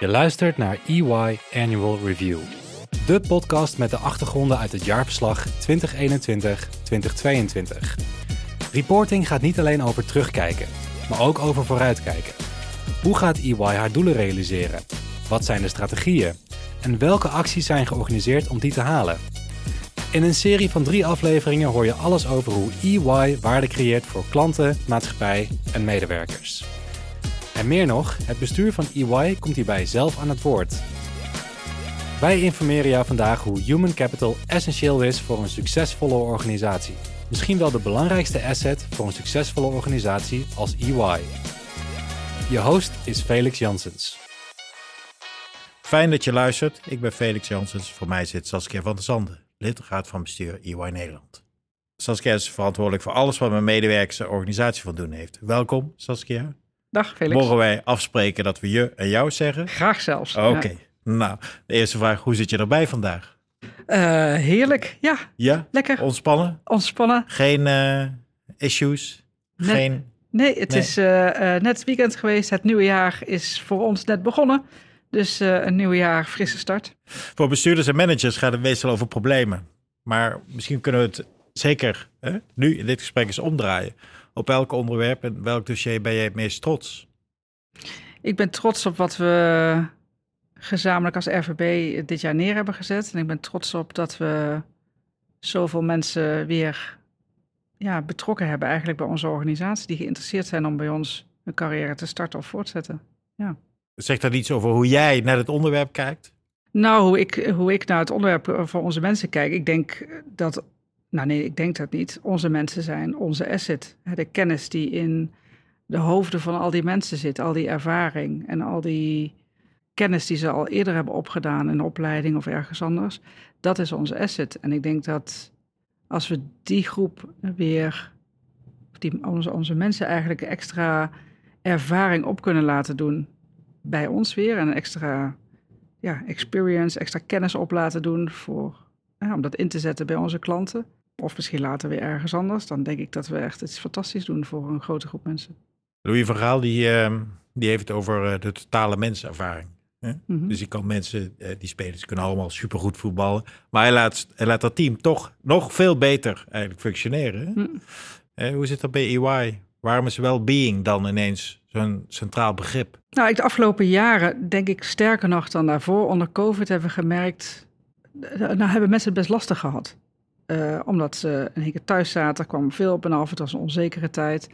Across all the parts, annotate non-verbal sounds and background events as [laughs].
Je luistert naar EY Annual Review, de podcast met de achtergronden uit het jaarverslag 2021-2022. Reporting gaat niet alleen over terugkijken, maar ook over vooruitkijken. Hoe gaat EY haar doelen realiseren? Wat zijn de strategieën? En welke acties zijn georganiseerd om die te halen? In een serie van drie afleveringen hoor je alles over hoe EY waarde creëert voor klanten, maatschappij en medewerkers. En meer nog, het bestuur van EY komt hierbij zelf aan het woord. Wij informeren jou vandaag hoe human capital essentieel is voor een succesvolle organisatie. Misschien wel de belangrijkste asset voor een succesvolle organisatie als EY. Je host is Felix Janssens. Fijn dat je luistert. Ik ben Felix Janssens. Voor mij zit Saskia van der Zanden, lidraad van bestuur EY Nederland. Saskia is verantwoordelijk voor alles wat mijn medewerkers en organisatie van doen heeft. Welkom, Saskia. Dag Felix. Mogen wij afspreken dat we je en jou zeggen? Graag zelfs. Oké. Nou, de eerste vraag, hoe zit je erbij vandaag? Uh, heerlijk, ja. Ja? Lekker. Ontspannen? Ontspannen. Geen uh, issues? Nee. Geen... Nee, het Nee. is uh, net het weekend geweest. Het nieuwe jaar is voor ons net begonnen. Dus een nieuw jaar, frisse start. Voor bestuurders en managers gaat het meestal over problemen. Maar misschien kunnen we het zeker hè, nu in dit gesprek eens omdraaien. Op welk onderwerp en welk dossier ben je het meest trots? Ik ben trots op wat we gezamenlijk als RVB dit jaar neer hebben gezet. En ik ben trots op dat we zoveel mensen weer ja, betrokken hebben eigenlijk bij onze organisatie. Die geïnteresseerd zijn om bij ons hun carrière te starten of voortzetten. Ja. Zegt dat iets over hoe jij naar het onderwerp kijkt? Nou, hoe ik, hoe ik naar het onderwerp van onze mensen kijk. Ik denk dat, nou nee, ik denk dat niet. Onze mensen zijn onze asset. De kennis die in de hoofden van al die mensen zit, al die ervaring en al die kennis die ze al eerder hebben opgedaan in opleiding of ergens anders, dat is onze asset. En ik denk dat als we die groep weer, die, onze, onze mensen eigenlijk extra ervaring op kunnen laten doen bij ons weer en extra ja, experience, extra kennis op laten doen voor, om dat in te zetten bij onze klanten. Of misschien later weer ergens anders. Dan denk ik dat we echt iets fantastisch doen voor een grote groep mensen. Louis van Gaal die, uh, die heeft het over uh, de totale menservaring. Hè? Mm -hmm. Dus die kan mensen, uh, die spelers kunnen allemaal supergoed voetballen. Maar hij laat, hij laat dat team toch nog veel beter eigenlijk functioneren. Hè? Mm. hoe zit dat bij EY? Waarom is well-being dan ineens zo'n centraal begrip? Nou, ik de afgelopen jaren denk ik sterker nog dan daarvoor. Onder COVID hebben we gemerkt, nou hebben mensen het best lastig gehad. Uh, omdat ze een keer thuis zaten, kwam veel op en af, het was een onzekere tijd.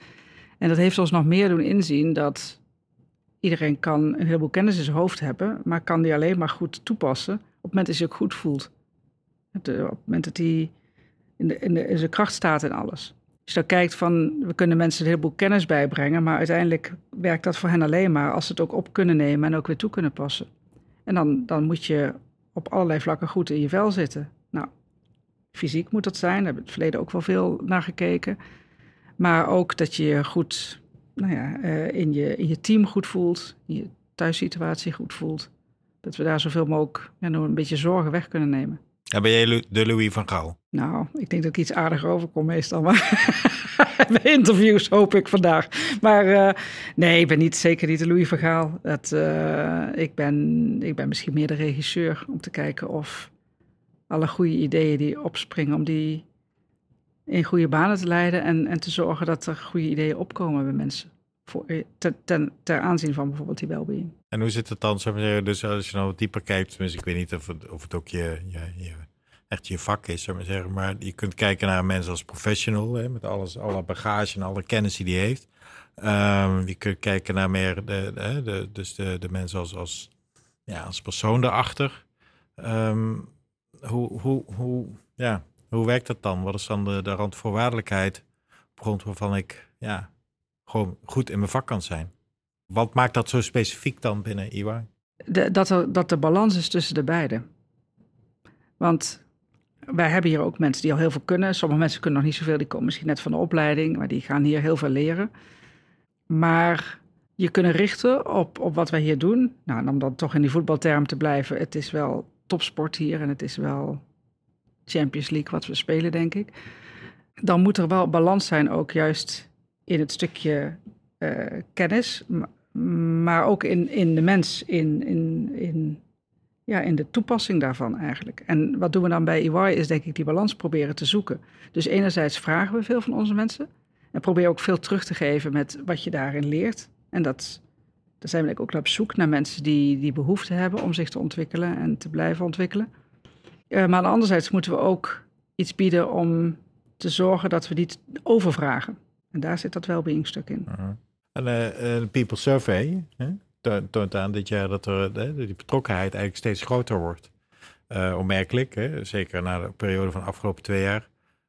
En dat heeft ons nog meer doen inzien dat iedereen kan een heleboel kennis in zijn hoofd hebben, maar kan die alleen maar goed toepassen op het moment dat hij ook goed voelt. op het moment dat hij in, de, in, de, in zijn kracht staat en alles. Je dan kijkt van, we kunnen mensen een heleboel kennis bijbrengen, maar uiteindelijk werkt dat voor hen alleen maar als ze het ook op kunnen nemen en ook weer toe kunnen passen. En dan, dan moet je op allerlei vlakken goed in je vel zitten. Nou, fysiek moet dat zijn, daar hebben we het verleden ook wel veel naar gekeken. Maar ook dat je je goed nou ja, uh, in, je, in je team goed voelt, in je thuissituatie goed voelt. Dat we daar zoveel mogelijk ja, nog een beetje zorgen weg kunnen nemen. Ja, ben jij de Louis van Gaal? Nou, ik denk dat ik iets aardiger overkom meestal. Maar [laughs] bij interviews hoop ik vandaag. Maar uh, nee, ik ben niet, zeker niet de Louis van Gaal. Dat, uh, ik, ben, ik ben misschien meer de regisseur om te kijken of alle goede ideeën die opspringen... om die in goede banen te leiden en, en te zorgen dat er goede ideeën opkomen bij mensen. Voor, ter, ten, ter aanzien van bijvoorbeeld die welbeing. En hoe zit het dan? Dus als je nou wat dieper kijkt, tenminste, ik weet niet of het, of het ook je, je, echt je vak is, zou maar. Maar je kunt kijken naar mensen als professional, hè, met alles, alle bagage en alle kennis die die heeft. Um, je kunt kijken naar meer de, de, dus de, de mensen als, als, ja, als persoon erachter. Um, hoe, hoe, hoe, ja, hoe werkt dat dan? Wat is dan de, de randvoorwaardelijkheid op grond waarvan ik ja, gewoon goed in mijn vak kan zijn? Wat maakt dat zo specifiek dan binnen EY? De, dat, er, dat de balans is tussen de beide. Want wij hebben hier ook mensen die al heel veel kunnen. Sommige mensen kunnen nog niet zoveel, die komen misschien net van de opleiding, maar die gaan hier heel veel leren. Maar je kunnen richten op, op wat wij hier doen. Nou, en om dan toch in die voetbalterm te blijven, het is wel topsport hier en het is wel Champions League wat we spelen, denk ik. Dan moet er wel balans zijn ook juist in het stukje uh, kennis, maar ook in, in de mens, in, in, in, ja, in de toepassing daarvan eigenlijk. En wat doen we dan bij EY is denk ik die balans proberen te zoeken. Dus enerzijds vragen we veel van onze mensen en proberen ook veel terug te geven met wat je daarin leert. En dat, daar zijn we ook op zoek naar mensen die, die behoefte hebben om zich te ontwikkelen en te blijven ontwikkelen. Uh, maar anderzijds moeten we ook iets bieden om te zorgen dat we niet overvragen. En daar zit dat well-being stuk in. Uh En uh, People Survey hè, toont aan dit jaar dat er, die betrokkenheid eigenlijk steeds groter wordt. onmerkelijk, hè, zeker na de periode van de afgelopen twee jaar.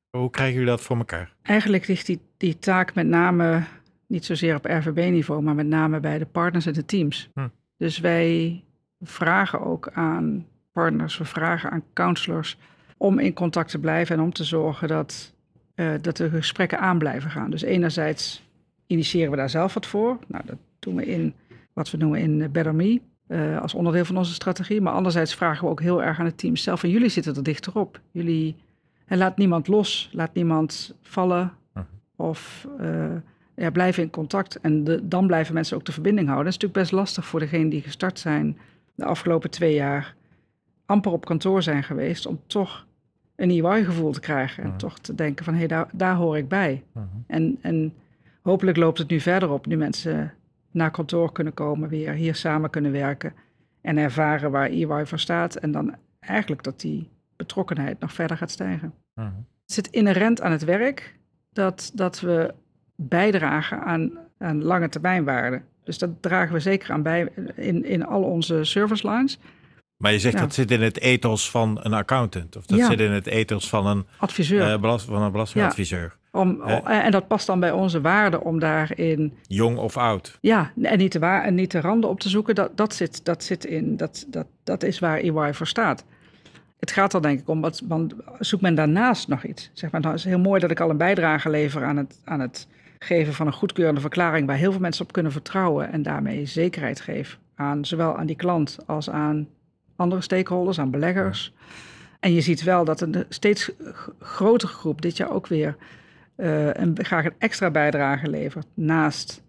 Hoe krijgen jullie dat voor elkaar? Eigenlijk ligt die, die taak met name niet zozeer op RVB-niveau, maar met name bij de partners en de teams. Hm. Dus wij vragen ook aan partners, we vragen aan counselors om in contact te blijven en om te zorgen dat, uh, dat de gesprekken aan blijven gaan. Dus enerzijds initiëren we daar zelf wat voor. Nou, dat doen we in wat we noemen in Better Me, uh, als onderdeel van onze strategie. Maar anderzijds vragen we ook heel erg aan het team zelf. En jullie zitten er dichterop. Jullie en laat niemand los, laat niemand vallen. Hm. Of uh, ja, blijven in contact. En de, dan blijven mensen ook de verbinding houden. Dat is natuurlijk best lastig voor degenen die gestart zijn de afgelopen twee jaar. amper op kantoor zijn geweest. om toch een EY-gevoel te krijgen. En toch te denken: van hé, hey, daar, daar hoor ik bij. en, en hopelijk loopt het nu verder op. Nu mensen naar kantoor kunnen komen, weer hier samen kunnen werken. en ervaren waar EY voor staat. En dan eigenlijk dat die betrokkenheid nog verder gaat stijgen. Het zit inherent aan het werk dat, dat we bijdragen aan, aan lange termijnwaarde. Dus dat dragen we zeker aan bij in, in al onze service lines. Maar je zegt dat zit in het ethos van een accountant. Of dat zit in het ethos van een, Adviseur. Uh, van een belastingadviseur. Om, en dat past dan bij onze waarden om daarin. Jong of oud. Ja, en niet de, waar, en niet de randen op te zoeken. Dat, dat, zit, dat zit in. Dat, dat, dat is waar EY voor staat. Het gaat er denk ik om, wat, want zoekt men daarnaast nog iets? Zeg maar, nou, het is heel mooi dat ik al een bijdrage lever aan het, aan het geven van een goedkeurende verklaring waar heel veel mensen op kunnen vertrouwen en daarmee zekerheid geef aan zowel aan die klant als aan andere stakeholders, aan beleggers. En je ziet wel dat een steeds grotere groep dit jaar ook weer uh, een, graag een extra bijdrage levert naast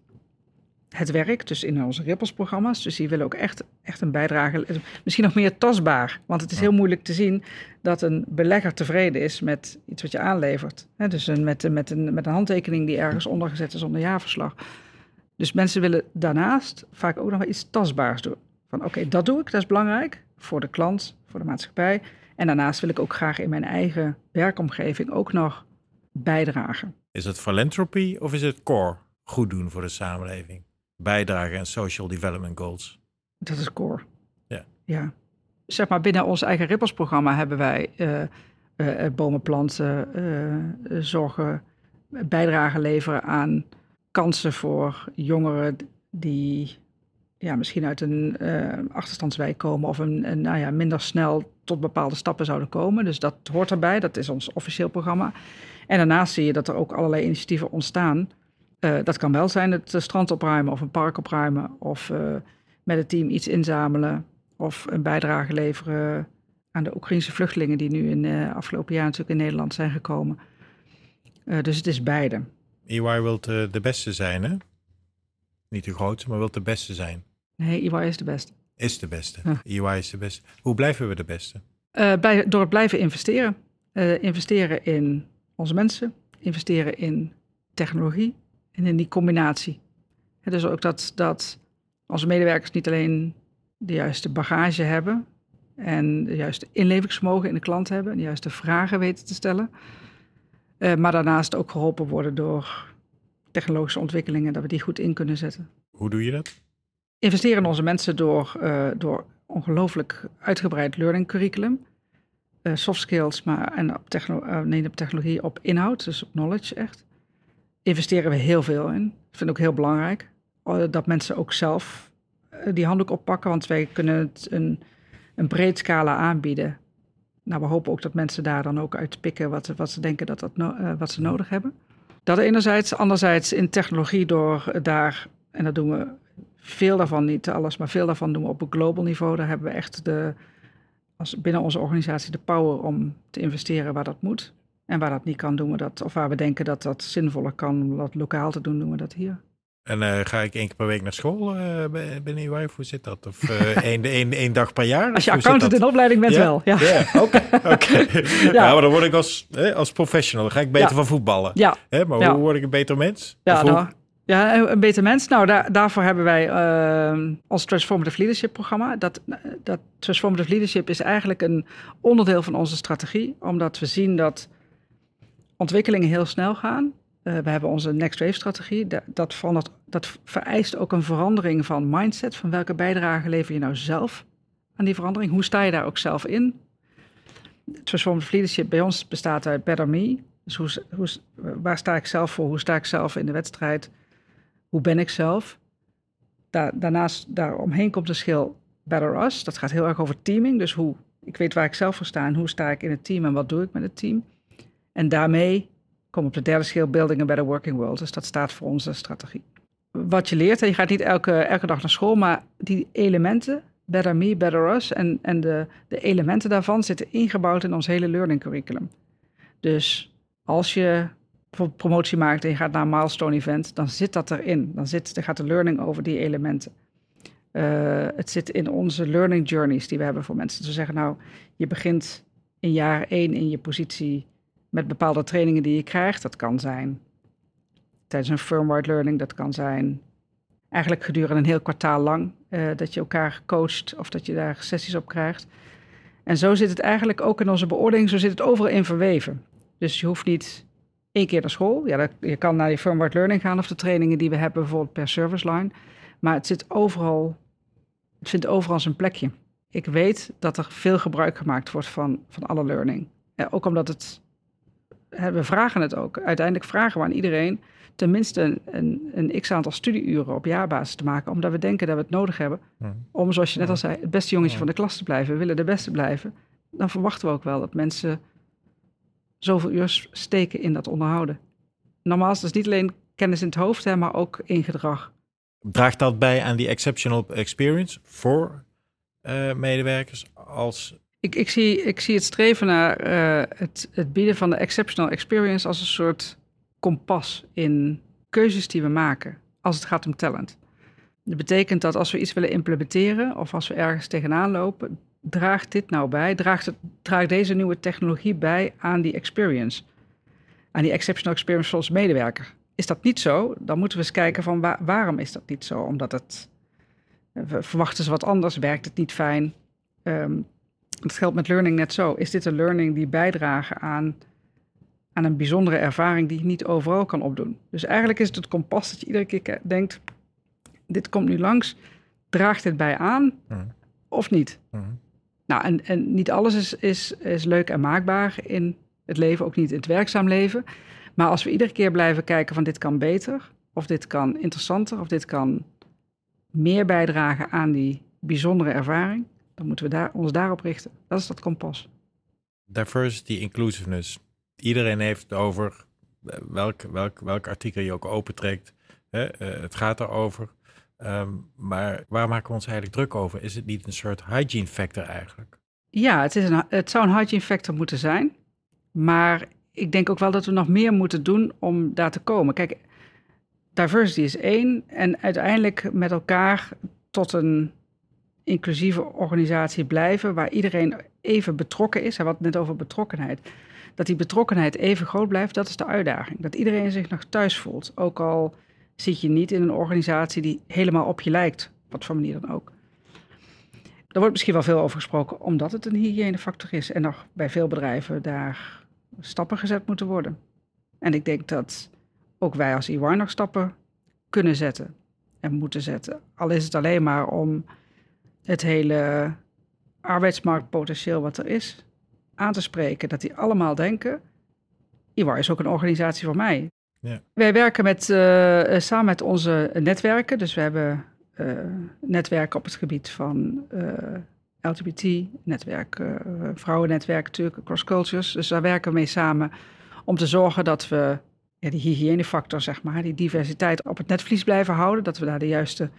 het werk, dus in onze Ripples-programma's. Dus die willen ook echt, echt een bijdrage, misschien nog meer tastbaar. Want het is heel moeilijk te zien dat een belegger tevreden is met iets wat je aanlevert. dus een, met, met, een, met een handtekening die ergens ondergezet is onder jaarverslag. Dus mensen willen daarnaast vaak ook nog wel iets tastbaars doen. Van oké, dat doe ik, dat is belangrijk voor de klant, voor de maatschappij. En daarnaast wil ik ook graag in mijn eigen werkomgeving ook nog bijdragen. Is het philanthropy of is het core? Goed doen voor de samenleving? Bijdragen aan social development goals? Dat is core. Ja. ja. Zeg maar, binnen ons eigen Ripples-programma hebben wij uh, uh, bomen planten, uh, zorgen, bijdrage leveren aan kansen voor jongeren die ja, misschien uit een achterstandswijk komen of een, een, nou ja, minder snel tot bepaalde stappen zouden komen. Dus dat hoort erbij, dat is ons officieel programma. En daarnaast zie je dat er ook allerlei initiatieven ontstaan uh, dat kan wel zijn het strand opruimen of een park opruimen of uh, met het team iets inzamelen of een bijdrage leveren aan de Oekraïnse vluchtelingen die nu in uh, afgelopen jaar natuurlijk in Nederland zijn gekomen. dus het is beide. EY wil de beste zijn, hè? Niet de grootste, maar wil de beste zijn. Nee, EY is de beste. Is de beste. Huh. EY is de beste. Hoe blijven we de beste? bij, door het blijven investeren. investeren in onze mensen, investeren in technologie, en in die combinatie. dus ook dat, dat onze medewerkers niet alleen de juiste bagage hebben en de juiste inlevingsvermogen in de klant hebben en de juiste vragen weten te stellen, uh, maar daarnaast ook geholpen worden door technologische ontwikkelingen, dat we die goed in kunnen zetten. Hoe doe je dat? Investeren in onze mensen door, uh, door ongelooflijk uitgebreid learning curriculum. Uh, soft skills, maar en op, techno nee, op technologie, op inhoud, dus op knowledge echt investeren we heel veel in. Ik vind het ook heel belangrijk eh, dat mensen ook zelf eh, die handdoek oppakken, want wij kunnen het een, een breed scala aanbieden. Nou, we hopen ook dat mensen daar dan ook uit pikken wat, wat ze denken dat dat uh, wat ze nodig hebben. Dat enerzijds, anderzijds in technologie door daar, en dat doen we veel daarvan, niet alles, maar veel daarvan doen we op een global niveau. Daar hebben we echt de, als binnen onze organisatie de power om te investeren waar dat moet. En waar dat niet kan, doen we dat. Of waar we denken dat dat zinvoller kan om dat lokaal te doen, doen we dat hier. En uh, ga ik één keer per week naar school uh, binnen EY? Hoe zit dat? Of uh, [laughs] één, één, één dag per jaar? Als je accountant in opleiding bent ja? wel, ja. Oké. [laughs] Okay, ja. ja. maar dan word ik als, hè, als professional, dan ga ik beter van voetballen. Ja. Hè, maar hoe word ik een beter mens? Ja, nou, ja een beter mens. Nou, daar, daarvoor hebben wij ons Transformative Leadership programma. Dat, dat Transformative Leadership is eigenlijk een onderdeel van onze strategie. Omdat we zien dat ontwikkelingen heel snel gaan. Uh, we hebben onze Next Wave strategie. Dat, dat, dat vereist ook een verandering van mindset. Van welke bijdrage lever je nou zelf aan die verandering? Hoe sta je daar ook zelf in? Transformative Leadership bij ons bestaat uit Better Me. Dus hoe, hoe, waar sta ik zelf voor? Hoe sta ik zelf in de wedstrijd? Hoe ben ik zelf? Daar, daarnaast, daaromheen komt de schil Better Us. Dat gaat heel erg over teaming. Dus hoe, ik weet waar ik zelf voor sta en hoe sta ik in het team en wat doe ik met het team. En daarmee kom op de derde schil Building a Better Working World. Dus dat staat voor onze strategie. Wat je leert, en je gaat niet elke, elke dag naar school, maar die elementen, Better Me, Better Us, en, en de, de elementen daarvan zitten ingebouwd in ons hele learning curriculum. Dus als je promotie maakt en je gaat naar een milestone event, dan zit dat erin. Dan, zit, dan gaat de learning over die elementen. Uh, het zit in onze learning journeys die we hebben voor mensen. Ze zeggen nou, je begint in jaar één in je positie met bepaalde trainingen die je krijgt. Dat kan zijn tijdens een firmware learning, dat kan zijn eigenlijk gedurende een heel kwartaal lang uh, dat je elkaar coacht of dat je daar sessies op krijgt. En zo zit het eigenlijk ook in onze beoordeling, zo zit het overal in verweven. Dus je hoeft niet één keer naar school. Ja, je kan naar je firmware learning gaan of de trainingen die we hebben bijvoorbeeld per service line. Maar het zit overal, het vindt overal zijn plekje. Ik weet dat er veel gebruik gemaakt wordt van, van alle learning. Ook omdat het we vragen het ook. Uiteindelijk vragen we aan iedereen tenminste een, een, een x-aantal studieuren op jaarbasis te maken, omdat we denken dat we het nodig hebben om, zoals je net al zei, het beste jongetje van de klas te blijven. We willen de beste blijven. Dan verwachten we ook wel dat mensen zoveel uur steken in dat onderhouden. Normaal is het niet alleen kennis in het hoofd, hè, maar ook in gedrag. Draagt dat bij aan die exceptional experience voor uh, medewerkers als ik, ik, zie, ik zie het streven naar uh, het, het bieden van de exceptional experience als een soort kompas in keuzes die we maken als het gaat om talent. Dat betekent dat als we iets willen implementeren of als we ergens tegenaan lopen, draagt dit nou bij? Draagt, deze nieuwe technologie bij aan die experience? Aan die exceptional experience onze medewerker? Is dat niet zo? Dan moeten we eens kijken van waar, waarom is dat niet zo? Omdat het, we verwachten ze wat anders, werkt het niet fijn? Um, dat geldt met learning net zo. Is dit een learning die bijdragen aan, aan een bijzondere ervaring die je niet overal kan opdoen? Dus eigenlijk is het het kompas dat je iedere keer denkt, dit komt nu langs, draagt dit bij aan mhm. of niet? Mhm. Nou, en, en niet alles is, is, is leuk en maakbaar in het leven, ook niet in het werkzaam leven. Maar als we iedere keer blijven kijken van dit kan beter, of dit kan interessanter, of dit kan meer bijdragen aan die bijzondere ervaring, dan moeten we daar, ons daarop richten. Dat is dat kompas. Diversity, inclusiveness. Iedereen heeft het over eh, welk, welk, welk artikel je ook opentrekt. Hè? Uh, het gaat erover. Um, maar waar maken we ons eigenlijk druk over? Is het niet een soort hygiene factor eigenlijk? Ja, het, is een, het zou een hygiene factor moeten zijn. Maar ik denk ook wel dat we nog meer moeten doen om daar te komen. Kijk, diversity is één. En uiteindelijk met elkaar tot een inclusieve organisatie blijven, waar iedereen even betrokken is. Hij had het net over betrokkenheid. Dat die betrokkenheid even groot blijft, dat is de uitdaging. Dat iedereen zich nog thuis voelt. Ook al zit je niet in een organisatie die helemaal op je lijkt, wat voor manier dan ook. Er wordt misschien wel veel over gesproken, omdat het een hygiënefactor is. En nog bij veel bedrijven daar stappen gezet moeten worden. En ik denk dat ook wij als EY nog stappen kunnen zetten en moeten zetten. Al is het alleen maar om het hele arbeidsmarktpotentieel wat er is aan te spreken. Dat die allemaal denken, IWAR is ook een organisatie voor mij. Ja. Wij werken met, uh, samen met onze netwerken. Dus we hebben uh, netwerken op het gebied van uh, LGBT, netwerk, vrouwennetwerk natuurlijk, cross cultures. Dus daar werken we mee samen om te zorgen dat we ja, die hygiënefactor, zeg maar, die diversiteit op het netvlies blijven houden. Dat we daar de juiste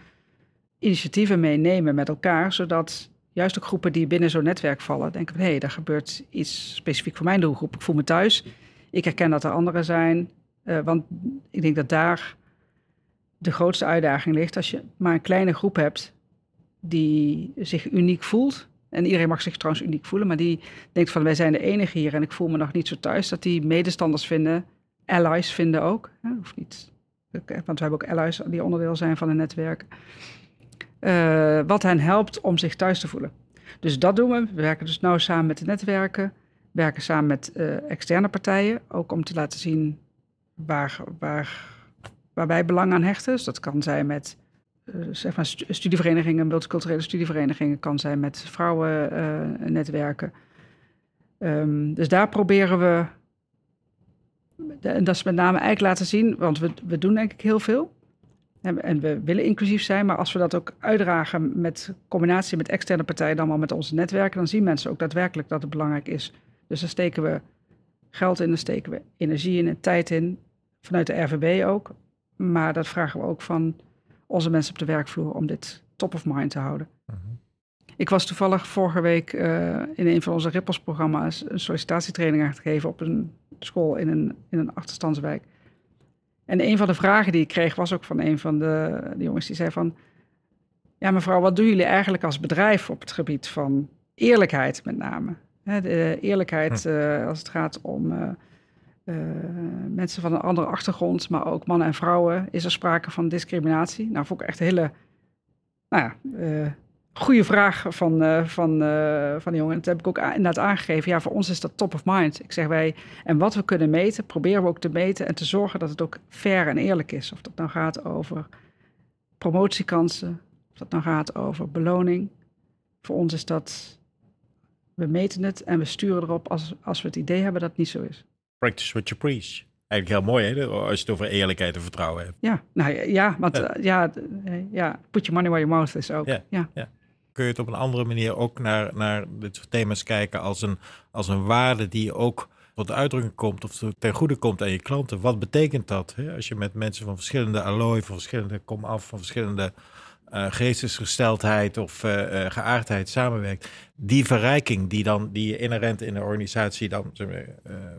initiatieven meenemen met elkaar, zodat juist ook groepen die binnen zo'n netwerk vallen, denken van hé, hey, daar gebeurt iets specifiek voor mijn doelgroep. Ik voel me thuis. Ik herken dat er anderen zijn. Uh, want ik denk dat daar de grootste uitdaging ligt als je maar een kleine groep hebt die zich uniek voelt. En iedereen mag zich trouwens uniek voelen, maar die denkt van wij zijn de enige hier en ik voel me nog niet zo thuis. Dat die medestanders vinden, allies vinden ook. Hè, hoeft niet, want we hebben ook allies die onderdeel zijn van een netwerk. Uh, wat hen helpt om zich thuis te voelen. Dus dat doen we. We werken dus nauw samen met de netwerken. werken samen met uh, externe partijen. Ook om te laten zien waar, waar, waar wij belang aan hechten. Dus dat kan zijn met uh, zeg maar studieverenigingen, multiculturele studieverenigingen. kan zijn met vrouwennetwerken. Um, dus daar proberen we... En dat is met name eigenlijk laten zien, want we, we doen denk ik heel veel. En we willen inclusief zijn, maar als we dat ook uitdragen met combinatie met externe partijen, dan wel met onze netwerken, dan zien mensen ook daadwerkelijk dat het belangrijk is. Dus daar steken we geld in, daar steken we energie in en tijd in, vanuit de RVB ook. Maar dat vragen we ook van onze mensen op de werkvloer om dit top of mind te houden. Mhm. Ik was toevallig vorige week uh, in een van onze Ripples-programma's een sollicitatietraining aan het geven op een school in een, in een achterstandswijk. En een van de vragen die ik kreeg was ook van een van de, de jongens die zei van... Ja, mevrouw, wat doen jullie eigenlijk als bedrijf op het gebied van eerlijkheid met name? de eerlijkheid hm. uh, als het gaat om uh, uh, mensen van een andere achtergrond, maar ook mannen en vrouwen. Is er sprake van discriminatie? Nou, vond ik echt een hele nou ja, goede vraag van, uh, van, uh, van de jongen. Dat heb ik ook inderdaad aangegeven. Ja, voor ons is dat top of mind. Ik zeg wij, en wat we kunnen meten, proberen we ook te meten en te zorgen dat het ook fair en eerlijk is. Of dat nou gaat over promotiekansen, of dat nou gaat over beloning. Voor ons is dat, we meten het en we sturen erop als, als we het idee hebben dat het niet zo is. Practice what you preach. Eigenlijk heel mooi, hè? als je het over eerlijkheid en vertrouwen hebt. Ja, nou ja, want ja, ja, ja put your money where your mouth is ook. ja. ja kun je het op een andere manier ook naar, naar dit soort thema's kijken als een, als een waarde die ook tot uitdrukking komt of ten goede komt aan je klanten. Wat betekent dat? Hè? Als je met mensen van verschillende allooi, van verschillende kom af, van verschillende uh, geestesgesteldheid of uh, geaardheid samenwerkt. Die verrijking die, dan, die je inherent in de organisatie dan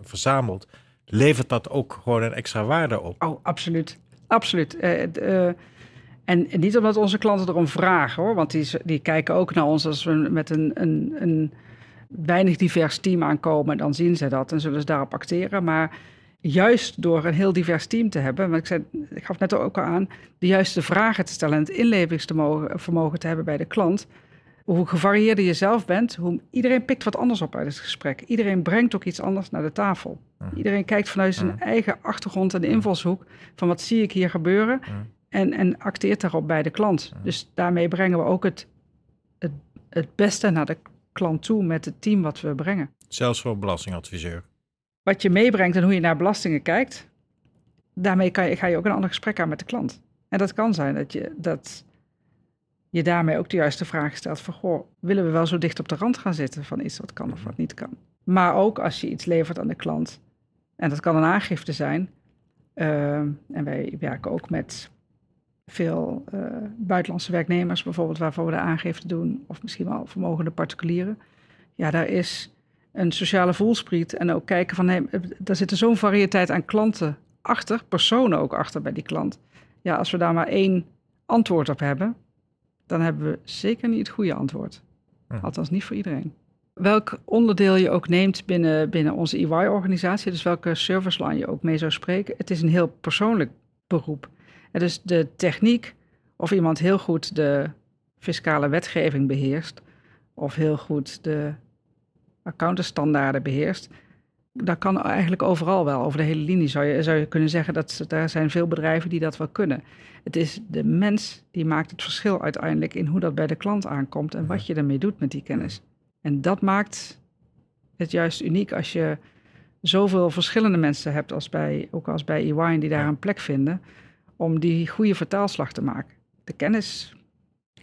verzamelt, levert dat ook gewoon een extra waarde op? Oh, absoluut. Absoluut. En, niet omdat onze klanten erom vragen hoor, want die, die kijken ook naar ons als we met een, een, een weinig divers team aankomen, dan zien ze dat en zullen ze daarop acteren. Maar juist door een heel divers team te hebben, want ik, zei, ik gaf net ook al aan, de juiste vragen te stellen en het inlevingsvermogen te hebben bij de klant. Hoe gevarieerder je zelf bent, hoe iedereen pikt wat anders op uit het gesprek. Iedereen brengt ook iets anders naar de tafel. Iedereen kijkt vanuit zijn eigen achtergrond en invalshoek van wat zie ik hier gebeuren en, en acteert daarop bij de klant. Dus daarmee brengen we ook het, het, het beste naar de klant toe met het team wat we brengen. Zelfs voor belastingadviseur. Wat je meebrengt en hoe je naar belastingen kijkt, daarmee kan je, ga je ook een ander gesprek aan met de klant. En dat kan zijn dat je, dat je daarmee ook de juiste vraag stelt van, goh, willen we wel zo dicht op de rand gaan zitten van iets wat kan of wat niet kan. Maar ook als je iets levert aan de klant, en dat kan een aangifte zijn, uh, en wij werken ook met veel uh, buitenlandse werknemers bijvoorbeeld, waarvoor we de aangifte doen, of misschien wel vermogende particulieren. Ja, daar is een sociale voelspriet en ook kijken van, hey, daar zit zo'n variëteit aan klanten achter, personen ook achter bij die klant. Ja, als we daar maar één antwoord op hebben, dan hebben we zeker niet het goede antwoord. Hm. Althans, niet voor iedereen. Welk onderdeel je ook neemt binnen, binnen onze EY-organisatie, dus welke service line je ook mee zou spreken, het is een heel persoonlijk beroep. En dus de techniek, of iemand heel goed de fiscale wetgeving beheerst, of heel goed de accountantsstandaarden beheerst, dat kan eigenlijk overal wel. Over de hele linie zou je, zou je kunnen zeggen dat er zijn veel bedrijven die dat wel kunnen. Het is de mens die maakt het verschil uiteindelijk in hoe dat bij de klant aankomt en wat je ermee doet met die kennis. En dat maakt het juist uniek als je zoveel verschillende mensen hebt als bij, ook als bij EY die daar een plek vinden om die goede vertaalslag te maken. De kennis.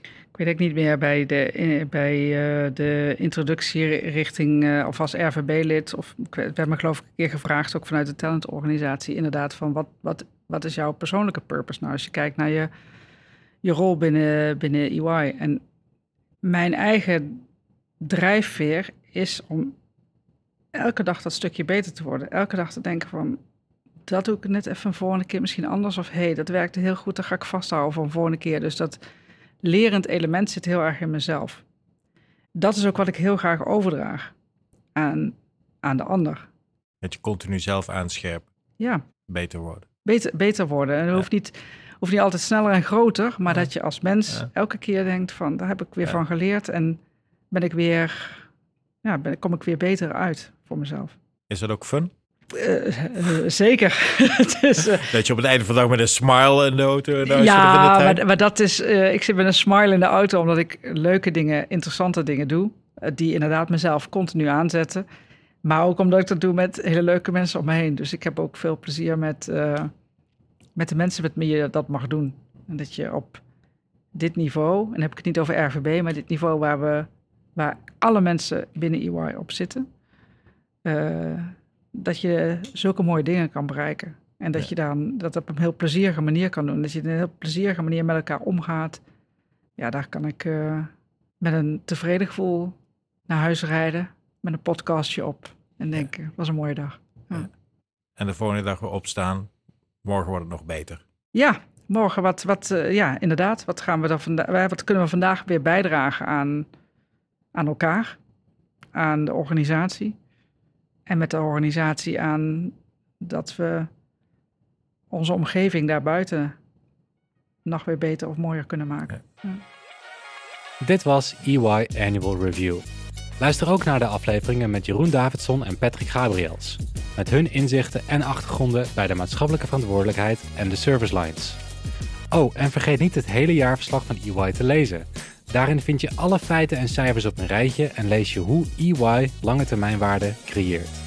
Ik weet ook niet meer bij de, bij, uh, de introductie richting, uh, of als RVB-lid, of ik werd me geloof ik een keer gevraagd, ook vanuit de talentorganisatie, inderdaad, van wat, wat, wat is jouw persoonlijke purpose? Nou, als je kijkt naar je, je rol binnen, binnen EY. En mijn eigen drijfveer is om elke dag dat stukje beter te worden. Elke dag te denken van, dat doe ik net even een volgende keer misschien anders. Of hé, hey, dat werkte heel goed, dat ga ik vasthouden voor een volgende keer. Dus dat lerend element zit heel erg in mezelf. Dat is ook wat ik heel graag overdraag aan, aan de ander. Dat je continu zelf aanscherpt. Ja. Beter worden. Beter, beter worden. En dat hoeft, niet, hoeft niet altijd sneller en groter, maar Ja. dat je als mens Ja. elke keer denkt van, daar heb ik weer van geleerd en ben ik weer, ja, ben, kom ik weer beter uit voor mezelf. Is dat ook fun? Eh, eh, zeker. is, [laughs] eh, Dat je op het einde van de dag met een smile in de auto en ja, maar, maar dat is, ik zit met een smile in de auto omdat ik leuke dingen, interessante dingen doe, die inderdaad mezelf continu aanzetten. Maar ook omdat ik dat doe met hele leuke mensen om me heen. Dus ik heb ook veel plezier met, met de mensen met wie je dat mag doen. En dat je op dit niveau, en dan heb ik het niet over RVB, maar dit niveau waar, we, waar alle mensen binnen EY op zitten, dat je zulke mooie dingen kan bereiken. En dat Ja. je dan dat op een heel plezierige manier kan doen. Dat je op een heel plezierige manier met elkaar omgaat. Ja, daar kan ik eh, met een tevreden gevoel naar huis rijden. Met een podcastje op. En denken, was een mooie dag. En de volgende dag weer opstaan. Morgen wordt het nog beter. Ja, morgen wat, wat eh, ja, inderdaad. Wat, gaan we dan vandaag, wat kunnen we vandaag weer bijdragen aan, aan elkaar, aan de organisatie. En met de organisatie aan dat we onze omgeving daarbuiten nog weer beter of mooier kunnen maken. Dit was EY Annual Review. Luister ook naar de afleveringen met Jeroen Davidson en Patrick Gabriels. Met hun inzichten en achtergronden bij de maatschappelijke verantwoordelijkheid en de service lines. Oh, en vergeet niet het hele jaarverslag van EY te lezen. Daarin vind je alle feiten en cijfers op een rijtje en lees je hoe EY lange termijnwaarde creëert.